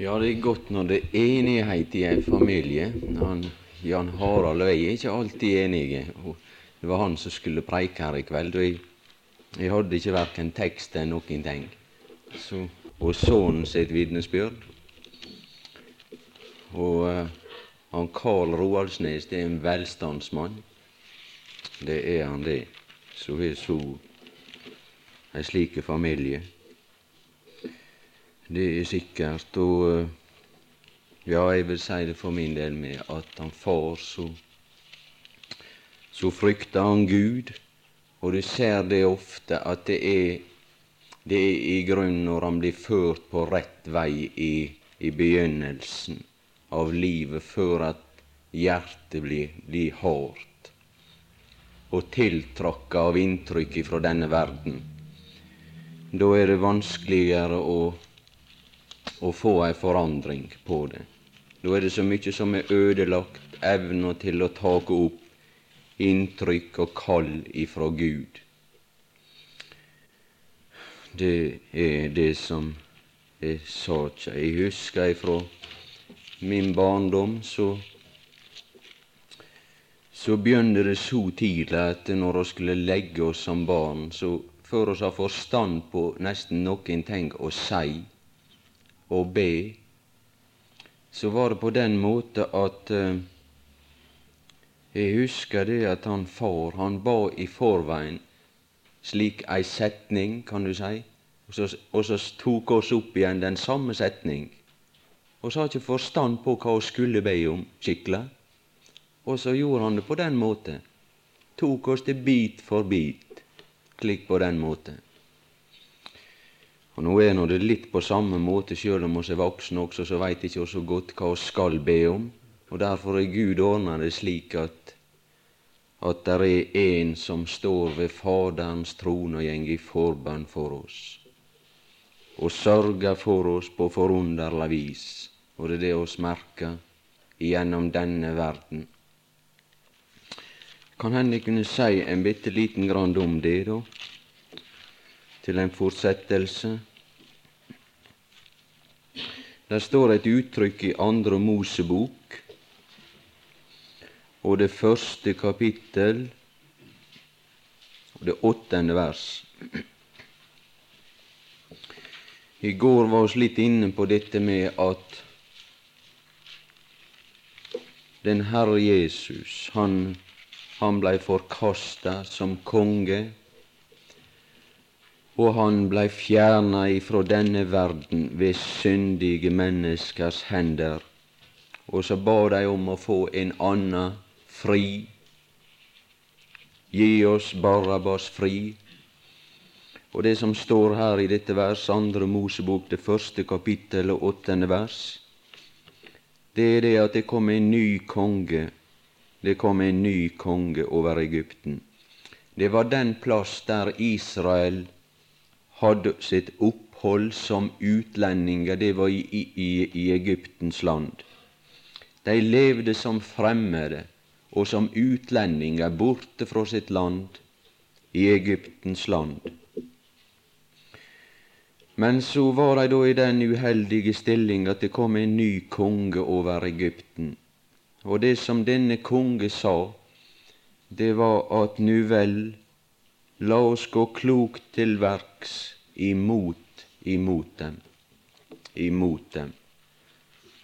Ja, det er godt når det er enighet i en familie. Han, Jan Harald og jeg er ikke alltid enige. Det var han som skulle preike her i kveld. Og jeg, jeg hadde ikke verken tekst eller noen ting. Så, og sønnen sitt vitnesbyrd. Og uh, han Karl Roaldsnes det er en velstandsmann. Det er han, det. Så er så en slik familie. Det er sikkert. Og uh, ja, jeg vil si det for min del med at han far så så frykter han Gud, og du ser det ofte at det er det er i grunnen når han blir ført på rett vei i, i begynnelsen av livet, før at hjertet blir, blir hardt og tiltråkka av inntrykk fra denne verden. Da er det vanskeligere å å få ei forandring på det. Da er det så mykje som er ødelagt, evna til å take opp inntrykk og kall ifra Gud. Det er det som er saka. Jeg husker ifra min barndom, så så begynte det så tidlig at når vi skulle legge oss som barn, så før vi har forstand på nesten noen ting å si, og be, så var det på den måte at eh, Jeg husker det at han far, han ba i forveien slik ei setning, kan du si, og så, og så tok oss opp igjen den samme setning. Og så har ikke forstand på hva hun skulle be om skikkelig. Og så gjorde han det på den måten. Tok oss det bit for bit, slik på den måten. Og Nå er nå det litt på samme måte, sjøl om vi er voksne også, så veit ikke oss så godt hva vi skal be om. Og derfor er Gud ordna det slik at at der er en som står ved Faderens trone og gjeng i forbønn for oss, og sørger for oss på forunderlig vis. Og det er det oss merker gjennom denne verden. Kan hende jeg kunne si en bitte liten grann om det, da, til en fortsettelse. Det står et uttrykk i Andre Mosebok og det første kapittel og det åttende vers. I går var vi litt inne på dette med at den Herre Jesus, han, han blei forkasta som konge og han blei fjerna ifra denne verden ved syndige menneskers hender. Og så ba de om å få en anna fri. Gi oss Barabbas fri. Og det som står her i dette vers, andre Mosebok, det første kapittel og åttende vers, det er det at det kom en ny konge. Det kom en ny konge over Egypten. Det var den plass der Israel hadde sitt opphold som utlendinger, det var i, i, i Egyptens land. De levde som fremmede og som utlendinger borte fra sitt land, i Egyptens land. Men så var de da i den uheldige stilling at det kom en ny konge over Egypten. Og det som denne konge sa, det var at nu vel, La oss gå klokt til verks imot, imot dem, imot dem.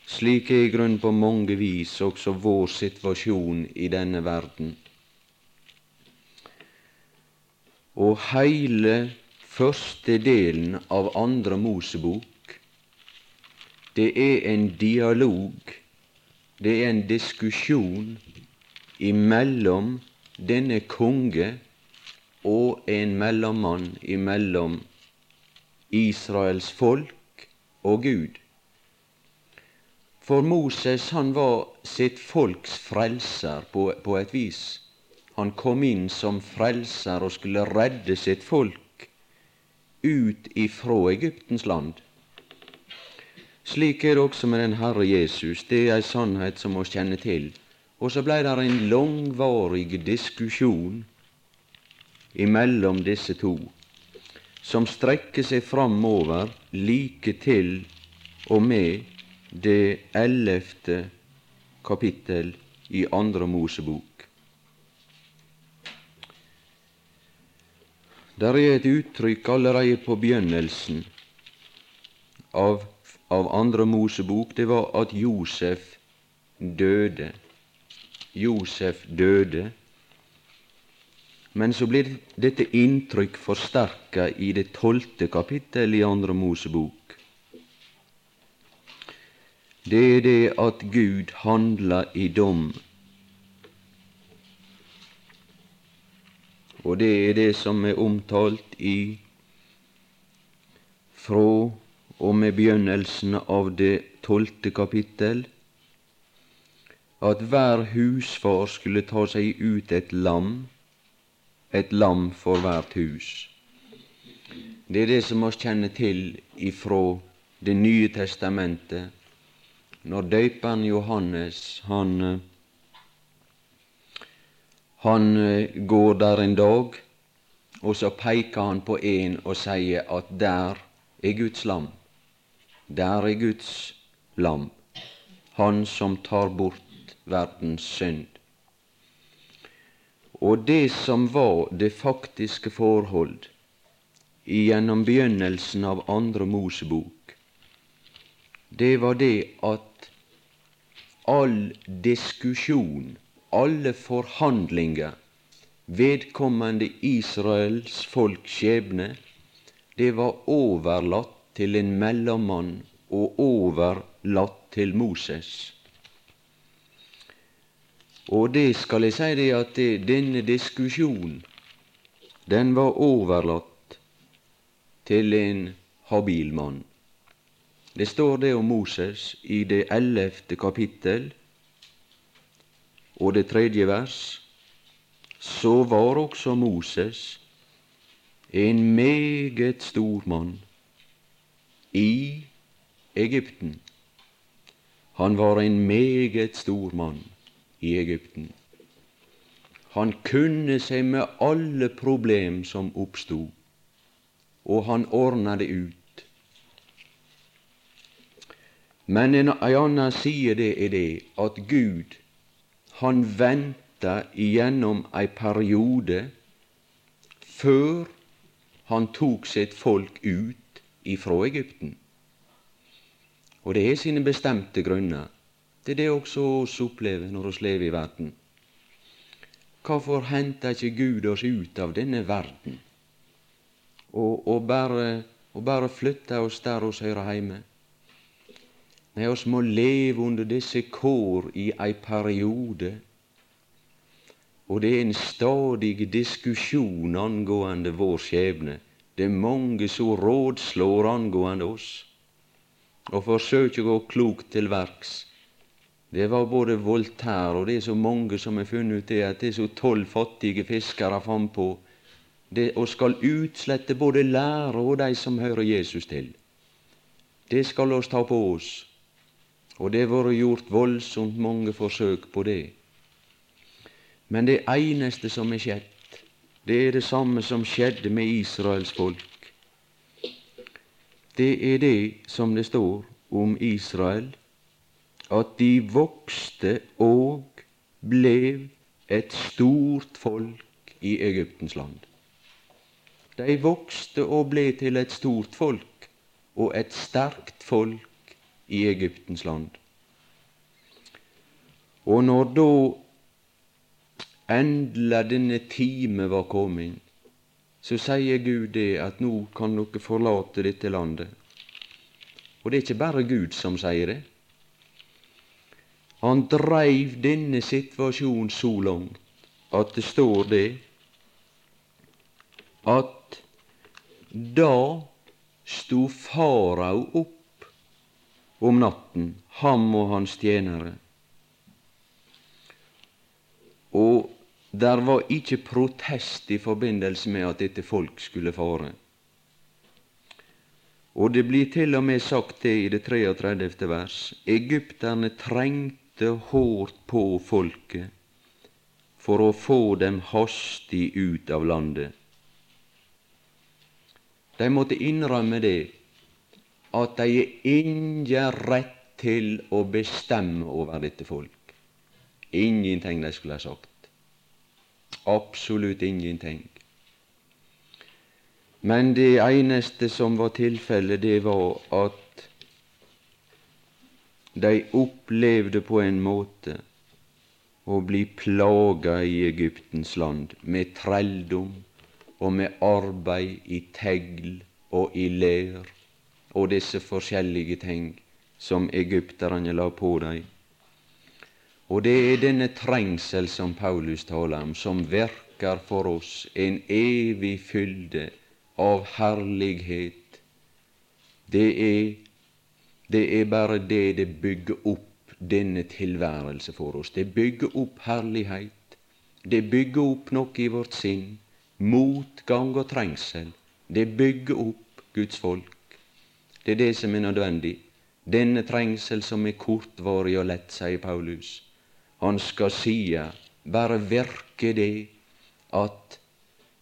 Slik er i grunn på mange vis også vår situasjon i denne verden. Og heile første delen av Andre Mosebok, det er en dialog, det er en diskusjon imellom denne konge og en mellommann imellom Israels folk og Gud. For Moses han var sitt folks frelser på, på et vis. Han kom inn som frelser og skulle redde sitt folk ut ifra Egyptens land. Slik er det også med den Herre Jesus. Det er ei sannhet som vi kjenner til. Og så blei det en langvarig diskusjon imellom disse to, som strekker seg framover like til og med det ellevte kapittel i Andre Mosebok. Der er et uttrykk allerede på begynnelsen av, av Andre Mosebok. Det var at Josef døde. Josef døde. Men så blir dette inntrykk forsterka i det tolvte kapittel i Andre Mosebok. Det er det at Gud handler i dom. Og det er det som er omtalt i fra og med begynnelsen av det tolvte kapittel, at hver husfar skulle ta seg ut et lam et lam for hvert hus. Det er det som vi kjenner til ifra Det nye testamentet, når døyperen Johannes han, han går der en dag, og så peker han på en og sier at der er Guds lam. Der er Guds lam, han som tar bort verdens synd. Og det som var det faktiske forhold gjennom begynnelsen av Andre Mosebok, det var det at all diskusjon, alle forhandlinger vedkommende Israels folks skjebne, det var overlatt til en mellommann og overlatt til Moses. Og det skal jeg si det at det, denne diskusjonen, den var overlatt til en habil mann. Det står det om Moses i det ellevte kapittel og det tredje vers. Så var også Moses en meget stor mann i Egypten. Han var en meget stor mann i Egypten. Han kunne seg med alle problem som oppstod, og han ordna det ut. Men en annen side det er det at Gud, han venta igjennom ei periode før han tok sitt folk ut ifra Egypten. Og det er sine bestemte grunner. Det er det også oss opplever når oss lever i verden. Hvorfor henter ikke Gud oss ut av denne verden og, og, bare, og bare flytter oss der oss hører hjemme? Nei, oss må leve under disse kår i ei periode, og det er en stadig diskusjon angående vår skjebne. Det er mange som rådslår angående oss og forsøker å gå klokt til verks det var både Voltaire og det er så mange som har funnet ut det at det er så tolv fattige fiskere fant på det, og skal utslette både lære og de som hører Jesus til. Det skal oss ta på oss, og det har vært gjort voldsomt mange forsøk på det. Men det eneste som er skjedd, det er det samme som skjedde med Israels folk. Det er det som det står om Israel at de vokste og ble et stort folk i Egyptens land. De vokste og ble til et stort folk og et sterkt folk i Egyptens land. Og når da endelig denne time var kommet, så sier Gud det at nå kan dere forlate dette landet. Og det er ikke bare Gud som sier det. Han dreiv denne situasjonen så langt at det står det at da sto farao opp om natten, ham og hans tjenere. Og der var ikke protest i forbindelse med at dette folk skulle fare. Og det blir til og med sagt det i det 33. vers. Egypterne trengte lytte hårdt på folket for å få dem hastig ut av landet. De måtte innrømme det, at de har ingen rett til å bestemme over dette folk. Ingenting de skulle ha sagt. Absolutt ingenting. Men det eneste som var tilfellet, det var at de opplevde på en måte å bli plaga i Egyptens land med trelldom og med arbeid i tegl og i ler og disse forskjellige ting som egypterne la på dem. Og det er denne trengsel som Paulus taler om, som verker for oss en evig fylde av herlighet. Det er, det er bare det det bygger opp denne tilværelse for oss. Det bygger opp herlighet. Det bygger opp noe i vårt sinn. Motgang og trengsel. Det bygger opp Guds folk. Det er det som er nødvendig. Denne trengsel som er kortvarig og lett, sier Paulus. Han skal sie, bare virke det, at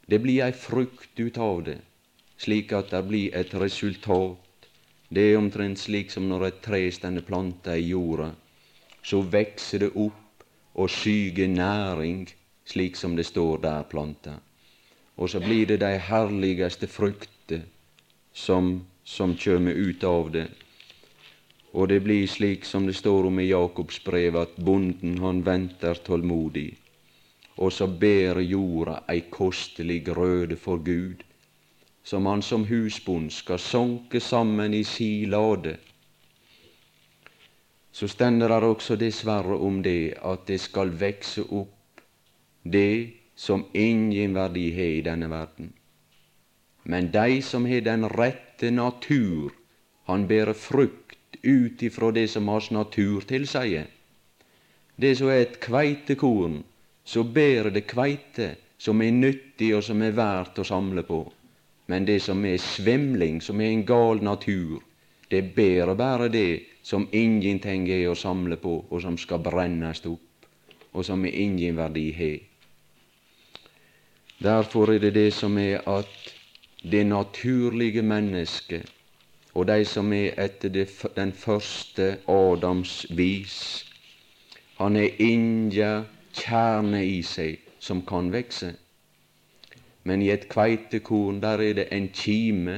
det blir ei frukt ut av det, slik at det blir et resultat. Det er omtrent slik som når et tre stender planta i jorda. Så vekser det opp og syger næring, slik som det står der planta. Og så blir det de herligste frukter som som kommer ut av det. Og det blir slik som det står om i Jakobs brev, at bonden han venter tålmodig, og så ber jorda ei kostelig grøde for Gud, som han som husbond skal sonke sammen i si lade. Så stender det også dessverre om det at det skal vekse opp det som ingen verdi har i denne verden. Men de som har den rette natur, han bærer frukt ut ifra det som hans natur tilsier. Det som er et kveitekorn, så bærer det kveite som er nyttig og som er verdt å samle på. Men det som er svimling, som er en gal natur, det er bærer bare det som ingenting er å samle på, og som skal brennes opp, og som ingen verdi har. Derfor er det det som er at det naturlige mennesket og de som er etter det, den første Adams vis. Han er inga kjerne i seg som kan vekse. Men i et kveitekorn der er det en kime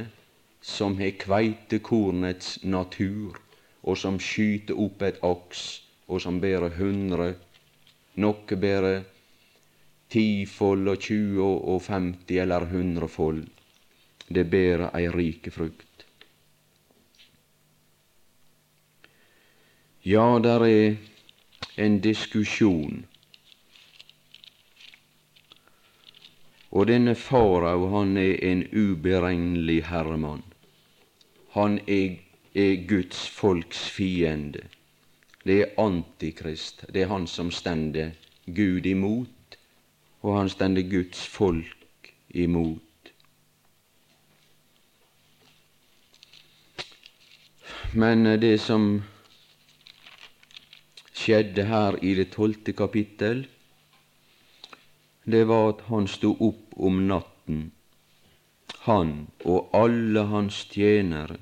som har kveitekornets natur, og som skyter opp et aks, og som bærer hundre, noe bærer tifold og tjue og femti eller hundrefold det bærer ei rike frukt. Ja, der er en diskusjon. Og denne farao, han er en uberegnelig herremann. Han er, er Guds folks fiende. Det er Antikrist. Det er han som stender Gud imot, og han stender Guds folk imot. Men eh, det som skjedde her i det tolvte kapittel, det var at han sto opp om natten, han og alle hans tjenere,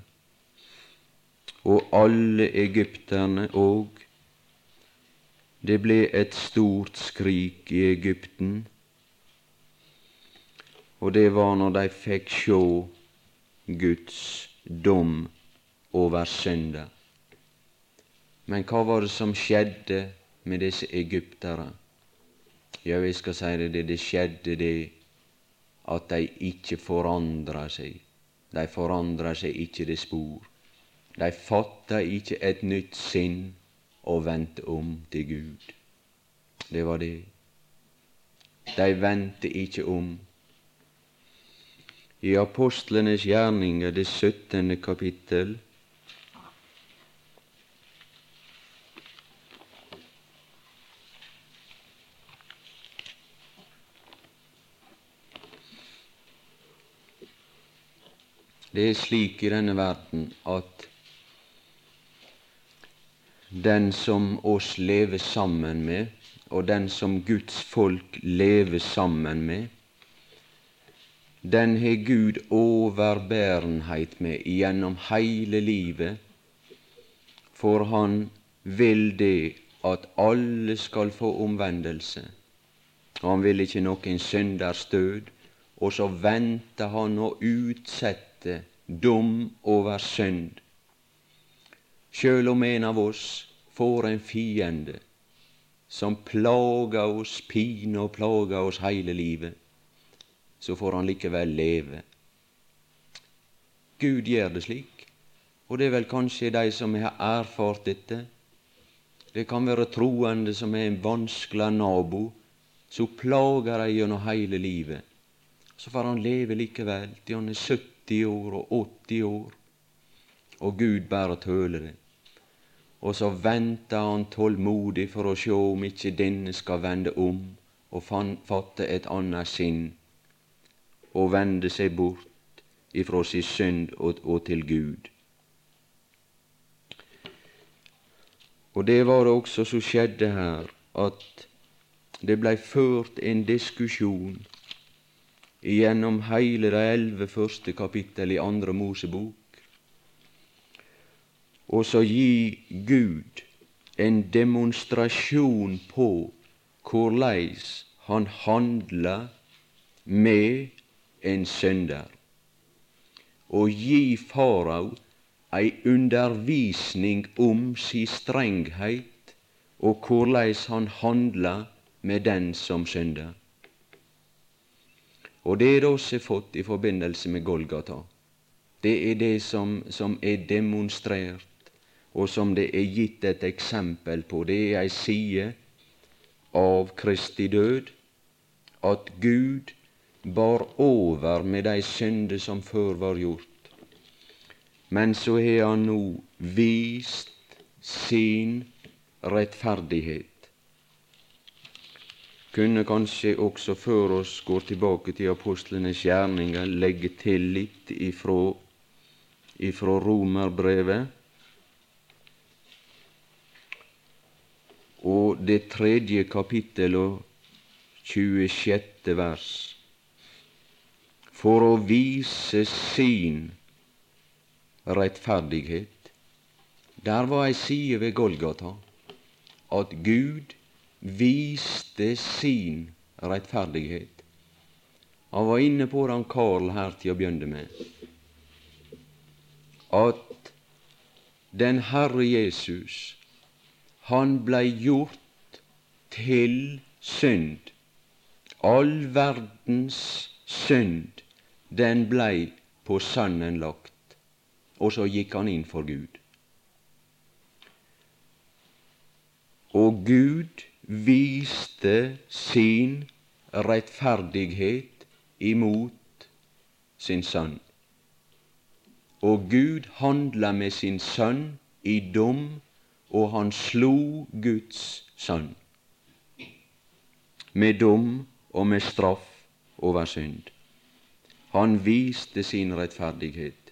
og alle egypterne òg. Det ble et stort skrik i Egypten, og det var når de fikk sjå Guds dom over synder. Men hva var det som skjedde med disse egyptere? Ja, vi skal si det, det skjedde det at de ikke forandra seg. De forandra seg ikke det spor. De fatta ikke et nytt sinn og vendte om til Gud. Det var det. De vendte ikke om. I apostlenes gjerninger, det syttende kapittel, Det er slik i denne verden at den som oss lever sammen med, og den som Guds folk lever sammen med, den har Gud overbærenhet med gjennom hele livet, for han vil det at alle skal få omvendelse. Han vil ikke noen synders død, og så venter han å utsette dom over synd. Sjøl om en av oss får en fiende som plager oss, piner og plager oss hele livet, så får han likevel leve. Gud gjør det slik, og det er vel kanskje de som har erfart dette. Det kan være troende som er en vanskelig nabo, så plager de gjennom hele livet. Så får han leve likevel til han er 70 år og 80 år, og Gud bare tøler det. Og så venter han tålmodig for å sjå om ikke denne skal vende om og fatte et annet sinn og vende seg bort ifra sin synd og, og til Gud. Og det var det også som skjedde her, at det blei ført en diskusjon gjennom heile det elleve første kapittel i Andre Mosebok og så gi Gud en demonstrasjon på korleis han handla med en synder, og gi farao ei undervisning om si strengheit og korleis han handla med den som synder. Og det er det også fått i forbindelse med Golgata. Det er det som, som er demonstrert og som det er gitt et eksempel på. Det er ei side av Kristi død, at Gud bar over med de synder som før var gjort. Men så har Han nå vist sin rettferdighet. Kunne kanskje også før oss går tilbake til apostlenes gjerninger, legge til litt ifra, ifra romerbrevet. og det tredje kapittel og 26. vers. For å vise sin rettferdighet. Der var ei side ved Golgata at Gud viste sin rettferdighet. Han var inne på det, Karl, her til å begynne med. At den Herre Jesus han blei gjort til synd. All verdens synd, den blei på Sønnen lagt, og så gikk han inn for Gud. Og Gud viste sin rettferdighet imot sin sønn. Og Gud handla med sin sønn i dom og han slo Guds sønn med dom og med straff over synd. Han viste sin rettferdighet.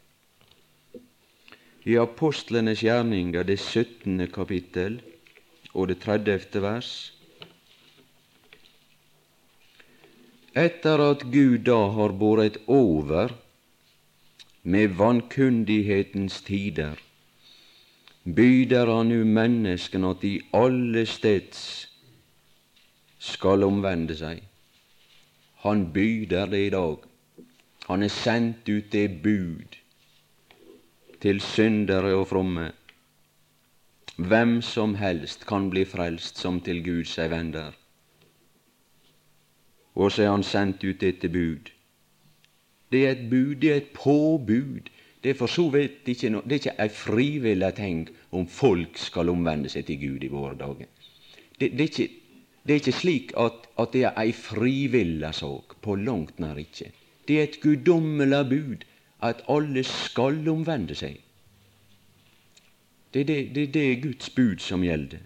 I apostlenes gjerninger, det 17. kapittel og det 30. vers, etter at Gud da har båret over med vankundighetens tider, byder han nu menneskene at de alle steds skal omvende seg. Han byder det i dag. Han er sendt ut det bud til syndere og fromme. Hvem som helst kan bli frelst som til Gud seg vender. Og så er han sendt ut dette bud. Det er et bud, det er et påbud det er for så vidt ikke, no, det er ikke ei frivillig ting om folk skal omvende seg til Gud i våre dager. Det, det, er, ikke, det er, ikke, slik at, at det er ei frivillig sak. På langt nær ikke. Det er et guddommelig bud at alle skal omvende seg. Det er det, det, det er Guds bud som gjelder.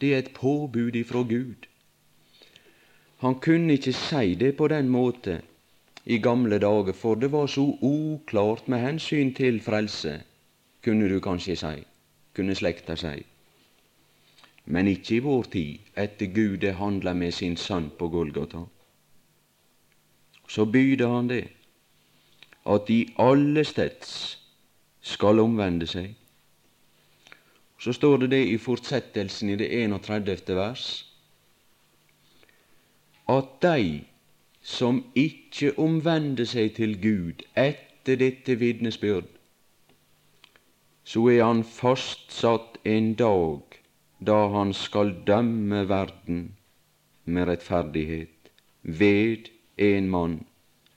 Det er et påbud ifra Gud. Han kunne ikke si det på den måten i gamle dager, for det var så uklart med hensyn til frelse, kunne du kanskje si, kunne slekta si. Men ikke i vår tid, etter Gud handla med sin sønn på Golgata. Så byder han det, at de alle steds skal omvende seg. Så står det det i fortsettelsen i det 31. vers at de som ikke omvender seg til Gud etter dette vitnesbyrd, så er han fastsatt en dag da han skal dømme verden med rettferdighet ved en mann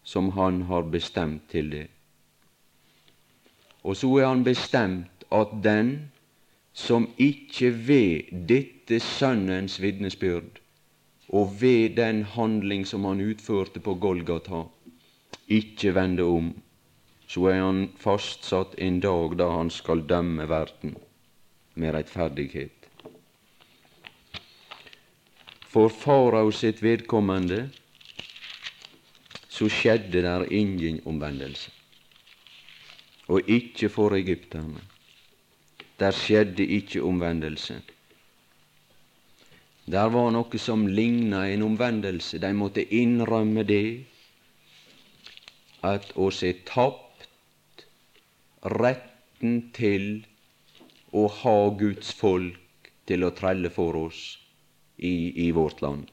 som han har bestemt til det. Og så er han bestemt at den som ikke ved dette Sønnens vitnesbyrd og ved den handling som han utførte på Golgata, ikke vende om, så er han fastsatt en dag da han skal dømme verden med rettferdighet. For farao sitt vedkommende så skjedde der ingen omvendelse, og ikke for egypterne. Der skjedde ikke omvendelse. Der var noe som ligna en omvendelse. De måtte innrømme det, at oss er tapt retten til å ha Guds folk til å trelle for oss i, i vårt land.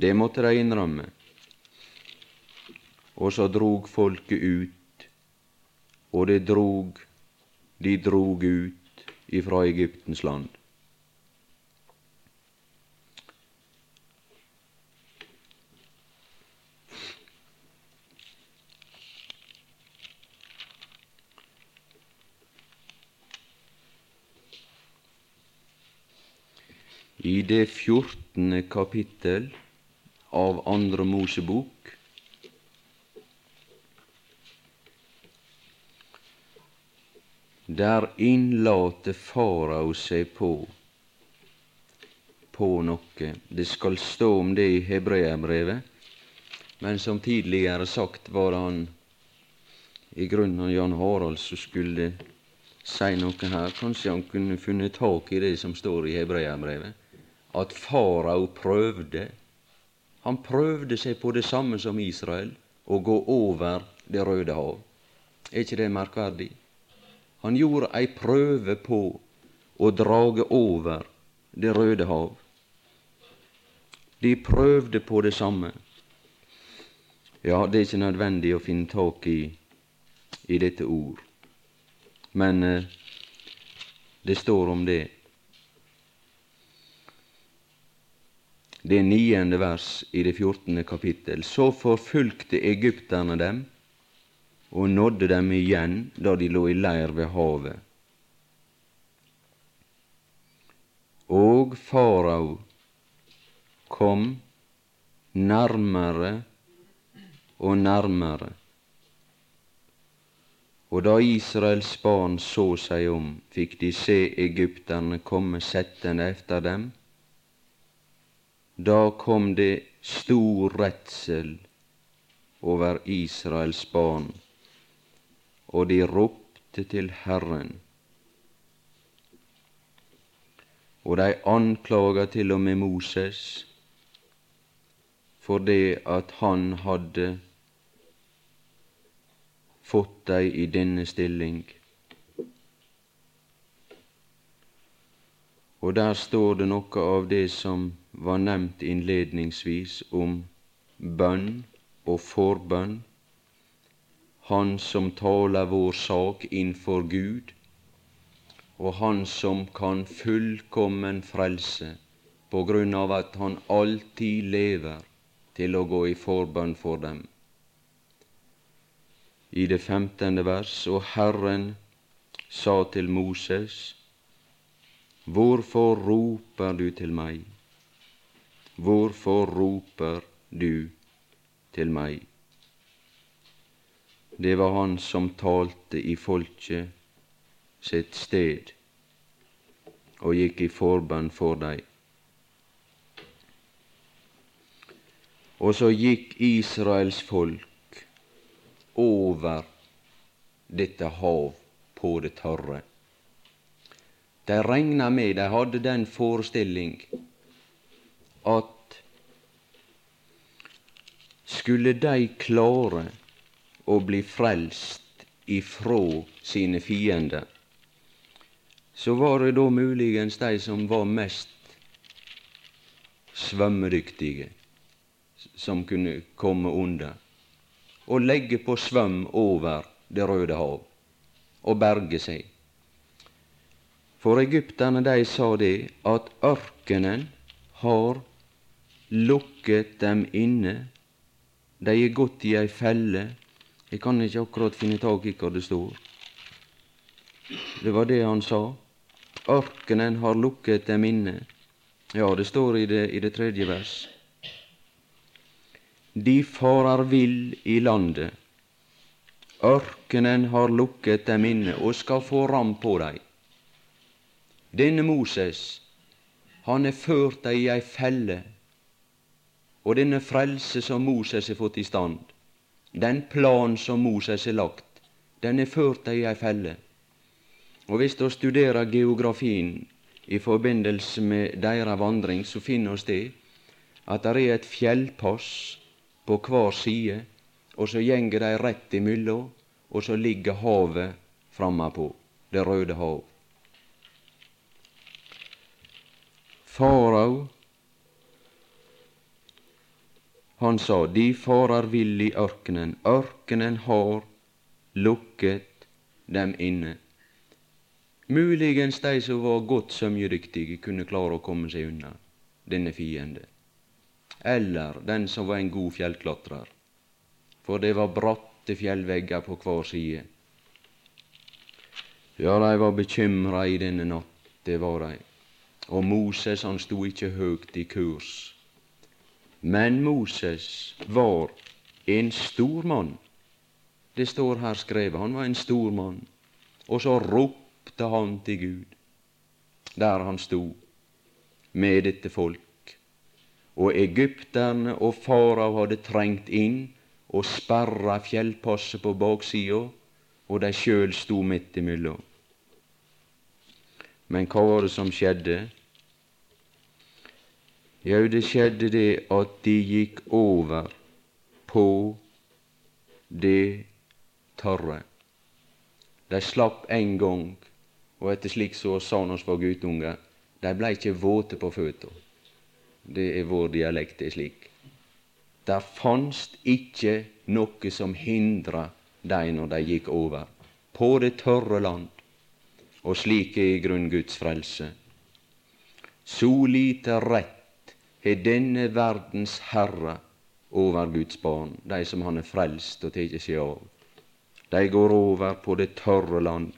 Det måtte de innrømme. Og så drog folket ut, og det drog, de drog ut ifra Egyptens land. I det fjortende kapittel av Andre Mosebok Der innlater farao seg på på noe. Det skal stå om det i hebreerbrevet, men som tidligere sagt var han i grunnen Jan Harald som skulle si noe her. Kanskje han kunne funnet tak i det som står i hebreerbrevet at farao prøvde Han prøvde seg på det samme som Israel, å gå over Det røde hav. Er ikke det merkverdig? Han gjorde ei prøve på å drage over Det røde hav. De prøvde på det samme. Ja, det er ikke nødvendig å finne tak i, i dette ord, men eh, det står om det det niende vers i det fjortende kapittel. Så forfulgte egypterne dem og nådde dem igjen da de lå i leir ved havet. Og farao kom nærmere og nærmere. Og da Israels barn så seg om, fikk de se egypterne komme settende efter dem, da kom det stor redsel over Israels barn, og de ropte til Herren. Og de anklaga til og med Moses for det at han hadde fått dei i denne stilling. Og der står det noe av det som var nevnt innledningsvis om bønn og forbønn. Han som taler vår sak innfor Gud, og Han som kan fullkommen frelse på grunn av at Han alltid lever til å gå i forbønn for dem. I det femtende vers, og Herren sa til Moses:" Hvorfor roper du til meg? Hvorfor roper du til meg? Det var han som talte i folket sitt sted og gikk i forbønn for dem. Og så gikk Israels folk over dette hav på det tørre. De regna med, de hadde den forestilling at skulle de klare å bli frelst ifrå sine fiender, så var det da muligens de som var mest svømmedyktige, som kunne komme under og legge på svøm over Det røde hav og berge seg. For egypterne de sa det at ørkenen har lukket dem inne. De er gått i ei felle. Jeg kan ikke akkurat finne tak i hva det stod. Det var det han sa. Ørkenen har lukket dem inne. Ja, det står i det, i det tredje vers. De farer vill i landet. Ørkenen har lukket dem inne og skal få ram på dem. Denne Moses, han er ført dem i ei felle, og denne frelse som Moses har fått i stand, den plan som Moses har lagt, den er ført i ei felle. Og Hvis du studerer geografien i forbindelse med deres vandring, så finner vi det at det er et fjellpass på hver side, og så gjenger de rett imellom, og så ligger havet frammapå, Det røde hav. Farao, han sa, de farer vill i ørkenen, ørkenen har lukket dem inne. Muligens de som var godt sømjedyktige, kunne klare å komme seg unna denne fiende. Eller den som var en god fjellklatrer. For det var bratte fjellvegger på hver side. Ja, de var bekymra i denne natt, det var de. Og Moses, han sto ikke høgt i kurs. Men Moses var en stor mann. Det står her skrevet. Han var en stor mann. Og så ropte han til Gud der han sto med dette folk. Og egypterne og farao hadde trengt inn og sperra fjellpasset på baksida, og de sjøl sto midt imellom. Men hva var det som skjedde? Jau, det skjedde det at de gikk over på det tørre. De slapp en gang og etter slik så sa oss var guttunger, de blei ikkje våte på føtta. Det er vår dialekt, det er slik. Der fanst ikkje noe som hindra dei når de gikk over, på det tørre land. Og slik er i grunn Guds frelse. Så lite rett har denne verdens Herre over Guds barn, de som Han er frelst og tar seg av. De går over på det tørre land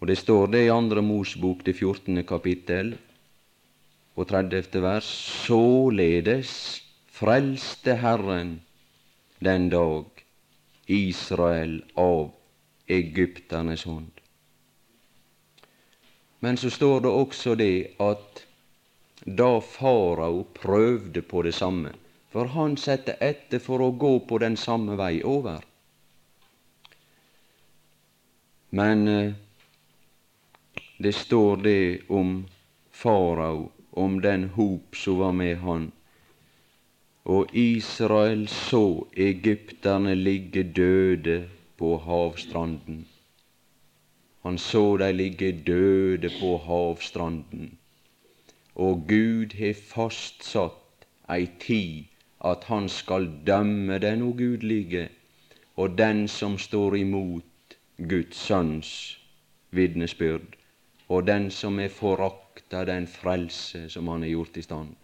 og det står det i Andre Mosbok, det 14. kapittel og 30. vers. Således frelste Herren den dag Israel av egypternes hånd. Men så står det også det at da farao prøvde på det samme, for han satte etter for å gå på den samme vei over. Men eh, det står det om farao, om den hop som var med han. Og Israel så egypterne ligge døde på havstranden. Han så de ligge døde på havstranden. Og Gud har fastsatt ei tid at han skal dømme den ugudelige og den som står imot Guds sønns vitnesbyrd og den som er forakta den frelse som han er gjort i stand,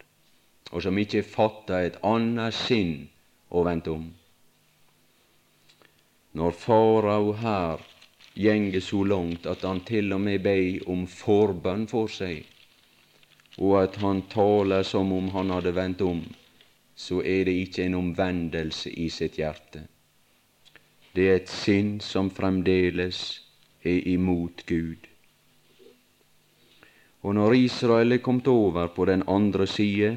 og som ikke fatta et annet sinn og vente om. Når farao her gjenge så langt at han til og med ber om forbønn for seg, og at han taler som om han hadde vendt om, så er det ikke en omvendelse i sitt hjerte. Det er et sinn som fremdeles er imot Gud. Og når Israel er kommet over på den andre side,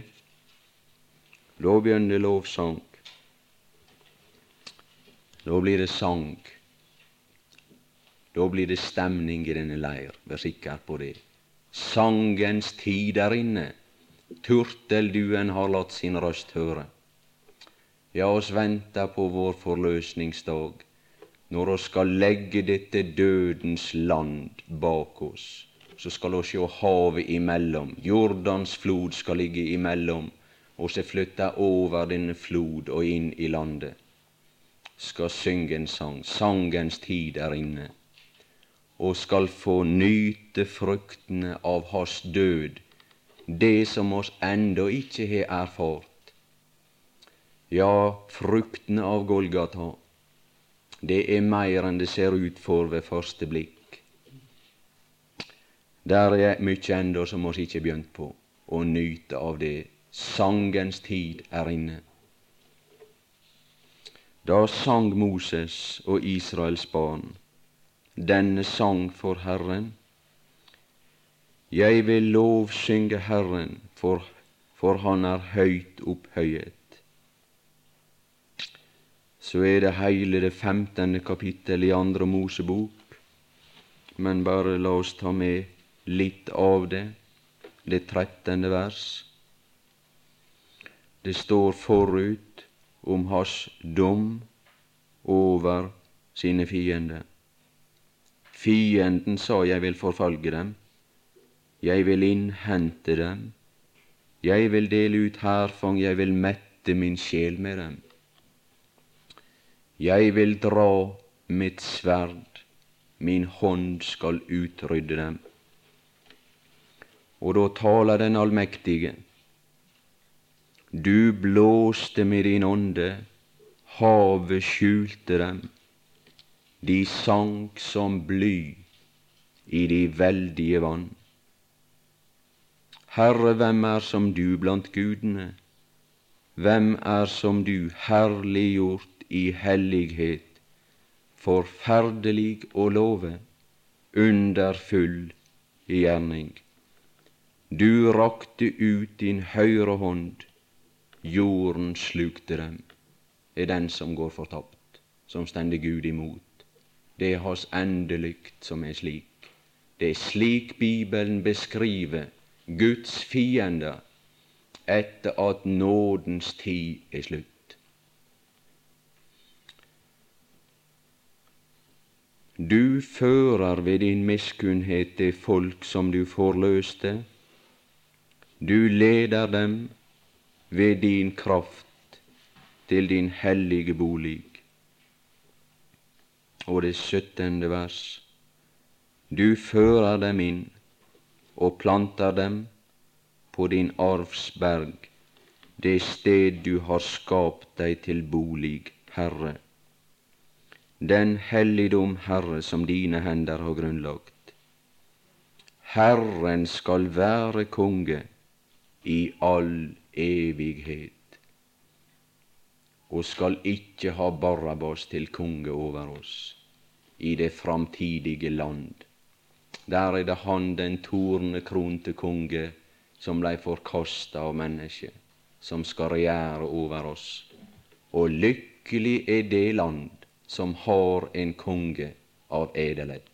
da begynner lovsang. Da blir det sang. Da blir det stemning i denne leir, vær sikker på det. Sangens tid er inne. Turtelduen har latt sin røst høre. Ja, oss venter på vår forløsningsdag, når vi skal legge dette dødens land bak oss, så skal vi sjå havet imellom. Jordans flod skal ligge imellom, og så flytta over denne flod og inn i landet. Skal synge en sang. Sangens tid er inne. Og skal få nyte fruktene av hans død, det som oss ennå ikke har erfart. Ja, fruktene av Golgata, det er mer enn det ser ut for ved første blikk. Der er mykje ennå som oss ikke begynt på å nyte av det. Sangens tid er inne. Da sang Moses og Israels barn denne sang for Herren. Jeg vil lovsynge Herren, for, for Han er høyt opphøyet så er det hele det femtende kapittel i Andre Mosebok. Men bare la oss ta med litt av det, det trettende vers. Det står forut om hans dom over sine fiender. Fienden sa, jeg vil forfølge dem, jeg vil innhente dem, jeg vil dele ut hærfang, jeg vil mette min sjel med dem. Jeg vil dra mitt sverd, min hånd skal utrydde dem. Og da taler den allmektige. Du blåste med din ånde, havet skjulte dem. De sank som bly i de veldige vann. Herre, hvem er som du blant gudene? Hvem er som du, herliggjort i hellighet, forferdelig å love, underfull i gjerning. Du rakte ut din høyre hånd, jorden slukte dem. Er den som går fortapt, som stender Gud imot. Det er hans endelykt som er slik. Det er slik Bibelen beskriver Guds fiender etter at nådens tid er slutt. Du fører ved din miskunnhet det folk som du forløste. Du leder dem ved din kraft til din hellige bolig. Og det syttende vers. Du fører dem inn og planter dem på din arvsberg, det sted du har skapt deg til bolig, Herre den helligdom, Herre, som dine hender har grunnlagt. Herren skal være konge i all evighet, og skal ikke ha Barabas til konge over oss i det framtidige land. Der er det han, den tornekronte konge, som blei forkasta av mennesket, som skal regjere over oss. Og lykkelig er det land som har en konge av edelhet.